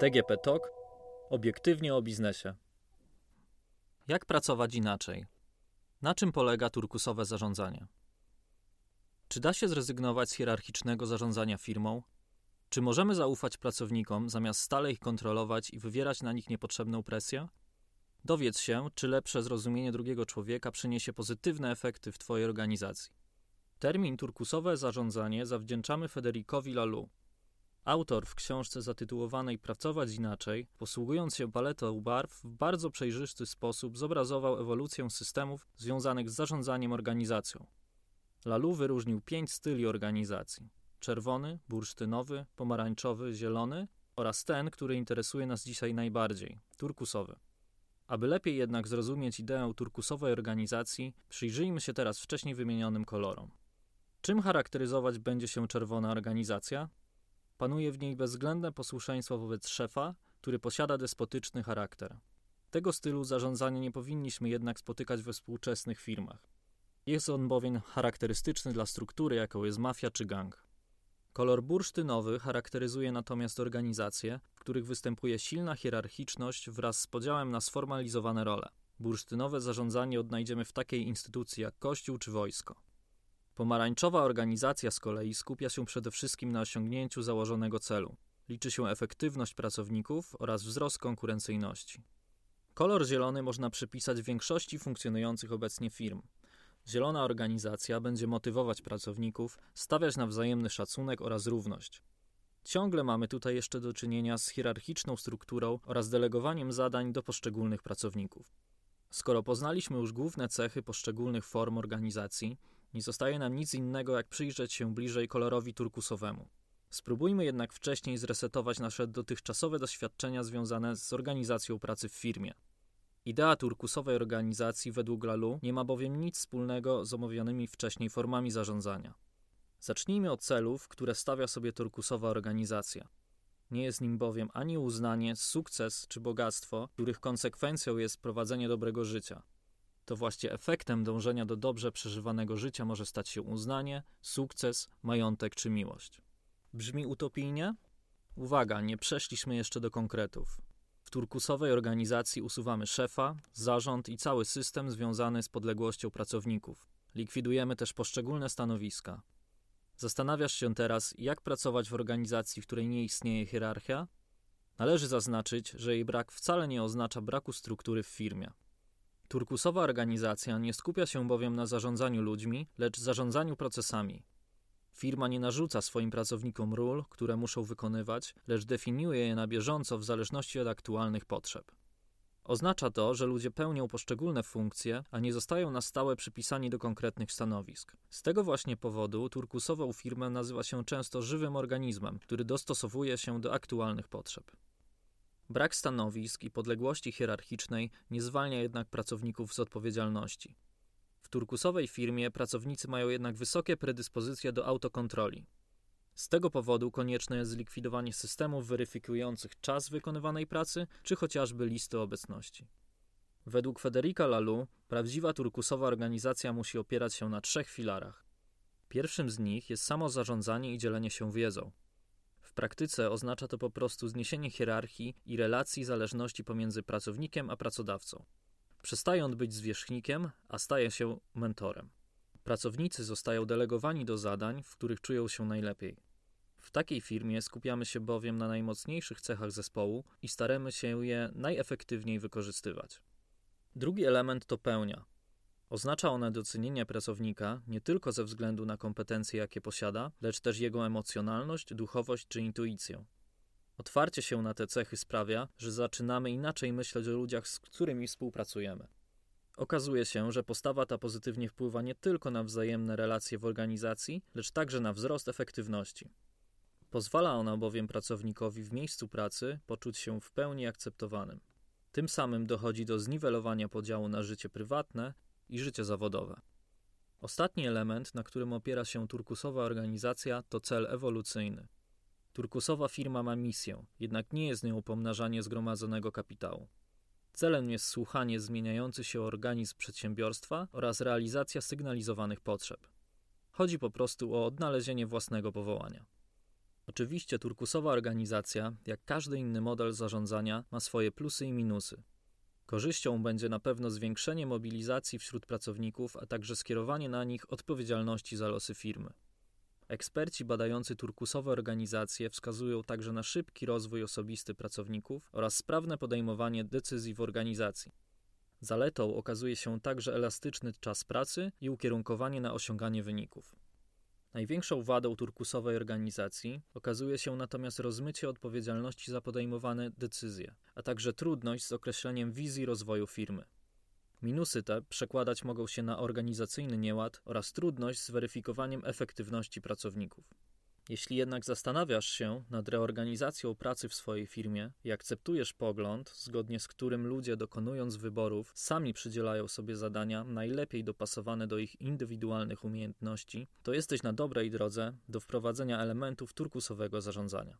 DGP Talk obiektywnie o biznesie. Jak pracować inaczej? Na czym polega turkusowe zarządzanie? Czy da się zrezygnować z hierarchicznego zarządzania firmą? Czy możemy zaufać pracownikom, zamiast stale ich kontrolować i wywierać na nich niepotrzebną presję? Dowiedz się, czy lepsze zrozumienie drugiego człowieka przyniesie pozytywne efekty w Twojej organizacji. Termin turkusowe zarządzanie zawdzięczamy Federikowi Lalu, Autor w książce zatytułowanej Pracować inaczej, posługując się paletą barw, w bardzo przejrzysty sposób zobrazował ewolucję systemów związanych z zarządzaniem organizacją. Lalu wyróżnił pięć styli organizacji: czerwony, bursztynowy, pomarańczowy, zielony oraz ten, który interesuje nas dzisiaj najbardziej turkusowy. Aby lepiej jednak zrozumieć ideę turkusowej organizacji, przyjrzyjmy się teraz wcześniej wymienionym kolorom. Czym charakteryzować będzie się czerwona organizacja? Panuje w niej bezwzględne posłuszeństwo wobec szefa, który posiada despotyczny charakter. Tego stylu zarządzania nie powinniśmy jednak spotykać we współczesnych firmach. Jest on bowiem charakterystyczny dla struktury, jaką jest mafia czy gang. Kolor bursztynowy charakteryzuje natomiast organizacje, w których występuje silna hierarchiczność wraz z podziałem na sformalizowane role. Bursztynowe zarządzanie odnajdziemy w takiej instytucji jak kościół czy wojsko. Pomarańczowa organizacja z kolei skupia się przede wszystkim na osiągnięciu założonego celu. Liczy się efektywność pracowników oraz wzrost konkurencyjności. Kolor zielony można przypisać większości funkcjonujących obecnie firm. Zielona organizacja będzie motywować pracowników, stawiać na wzajemny szacunek oraz równość. Ciągle mamy tutaj jeszcze do czynienia z hierarchiczną strukturą oraz delegowaniem zadań do poszczególnych pracowników. Skoro poznaliśmy już główne cechy poszczególnych form organizacji, nie zostaje nam nic innego, jak przyjrzeć się bliżej kolorowi turkusowemu. Spróbujmy jednak wcześniej zresetować nasze dotychczasowe doświadczenia związane z organizacją pracy w firmie. Idea turkusowej organizacji według Lalu nie ma bowiem nic wspólnego z omawianymi wcześniej formami zarządzania. Zacznijmy od celów, które stawia sobie turkusowa organizacja. Nie jest nim bowiem ani uznanie, sukces czy bogactwo, których konsekwencją jest prowadzenie dobrego życia to właśnie efektem dążenia do dobrze przeżywanego życia może stać się uznanie, sukces, majątek czy miłość. Brzmi utopijnie? Uwaga, nie przeszliśmy jeszcze do konkretów. W turkusowej organizacji usuwamy szefa, zarząd i cały system związany z podległością pracowników. Likwidujemy też poszczególne stanowiska. Zastanawiasz się teraz, jak pracować w organizacji, w której nie istnieje hierarchia? Należy zaznaczyć, że jej brak wcale nie oznacza braku struktury w firmie. Turkusowa organizacja nie skupia się bowiem na zarządzaniu ludźmi, lecz zarządzaniu procesami. Firma nie narzuca swoim pracownikom ról, które muszą wykonywać, lecz definiuje je na bieżąco w zależności od aktualnych potrzeb. Oznacza to, że ludzie pełnią poszczególne funkcje, a nie zostają na stałe przypisani do konkretnych stanowisk. Z tego właśnie powodu turkusową firmę nazywa się często żywym organizmem, który dostosowuje się do aktualnych potrzeb. Brak stanowisk i podległości hierarchicznej nie zwalnia jednak pracowników z odpowiedzialności. W turkusowej firmie pracownicy mają jednak wysokie predyspozycje do autokontroli. Z tego powodu konieczne jest zlikwidowanie systemów weryfikujących czas wykonywanej pracy, czy chociażby listy obecności. Według Federica Lalu prawdziwa turkusowa organizacja musi opierać się na trzech filarach. Pierwszym z nich jest samo zarządzanie i dzielenie się wiedzą. W praktyce oznacza to po prostu zniesienie hierarchii i relacji zależności pomiędzy pracownikiem a pracodawcą. Przestaje on być zwierzchnikiem, a staje się mentorem. Pracownicy zostają delegowani do zadań, w których czują się najlepiej. W takiej firmie skupiamy się bowiem na najmocniejszych cechach zespołu i staramy się je najefektywniej wykorzystywać. Drugi element to pełnia, Oznacza ona docenienie pracownika nie tylko ze względu na kompetencje, jakie posiada, lecz też jego emocjonalność, duchowość czy intuicję. Otwarcie się na te cechy sprawia, że zaczynamy inaczej myśleć o ludziach, z którymi współpracujemy. Okazuje się, że postawa ta pozytywnie wpływa nie tylko na wzajemne relacje w organizacji, lecz także na wzrost efektywności. Pozwala ona bowiem pracownikowi w miejscu pracy poczuć się w pełni akceptowanym. Tym samym dochodzi do zniwelowania podziału na życie prywatne i życie zawodowe. Ostatni element, na którym opiera się turkusowa organizacja, to cel ewolucyjny. Turkusowa firma ma misję, jednak nie jest nią pomnażanie zgromadzonego kapitału. Celem jest słuchanie zmieniający się organizm przedsiębiorstwa oraz realizacja sygnalizowanych potrzeb. Chodzi po prostu o odnalezienie własnego powołania. Oczywiście turkusowa organizacja, jak każdy inny model zarządzania, ma swoje plusy i minusy. Korzyścią będzie na pewno zwiększenie mobilizacji wśród pracowników, a także skierowanie na nich odpowiedzialności za losy firmy. Eksperci badający turkusowe organizacje wskazują także na szybki rozwój osobisty pracowników oraz sprawne podejmowanie decyzji w organizacji. Zaletą okazuje się także elastyczny czas pracy i ukierunkowanie na osiąganie wyników. Największą wadą turkusowej organizacji okazuje się natomiast rozmycie odpowiedzialności za podejmowane decyzje, a także trudność z określeniem wizji rozwoju firmy. Minusy te przekładać mogą się na organizacyjny nieład oraz trudność z weryfikowaniem efektywności pracowników. Jeśli jednak zastanawiasz się nad reorganizacją pracy w swojej firmie i akceptujesz pogląd, zgodnie z którym ludzie dokonując wyborów sami przydzielają sobie zadania najlepiej dopasowane do ich indywidualnych umiejętności, to jesteś na dobrej drodze do wprowadzenia elementów turkusowego zarządzania.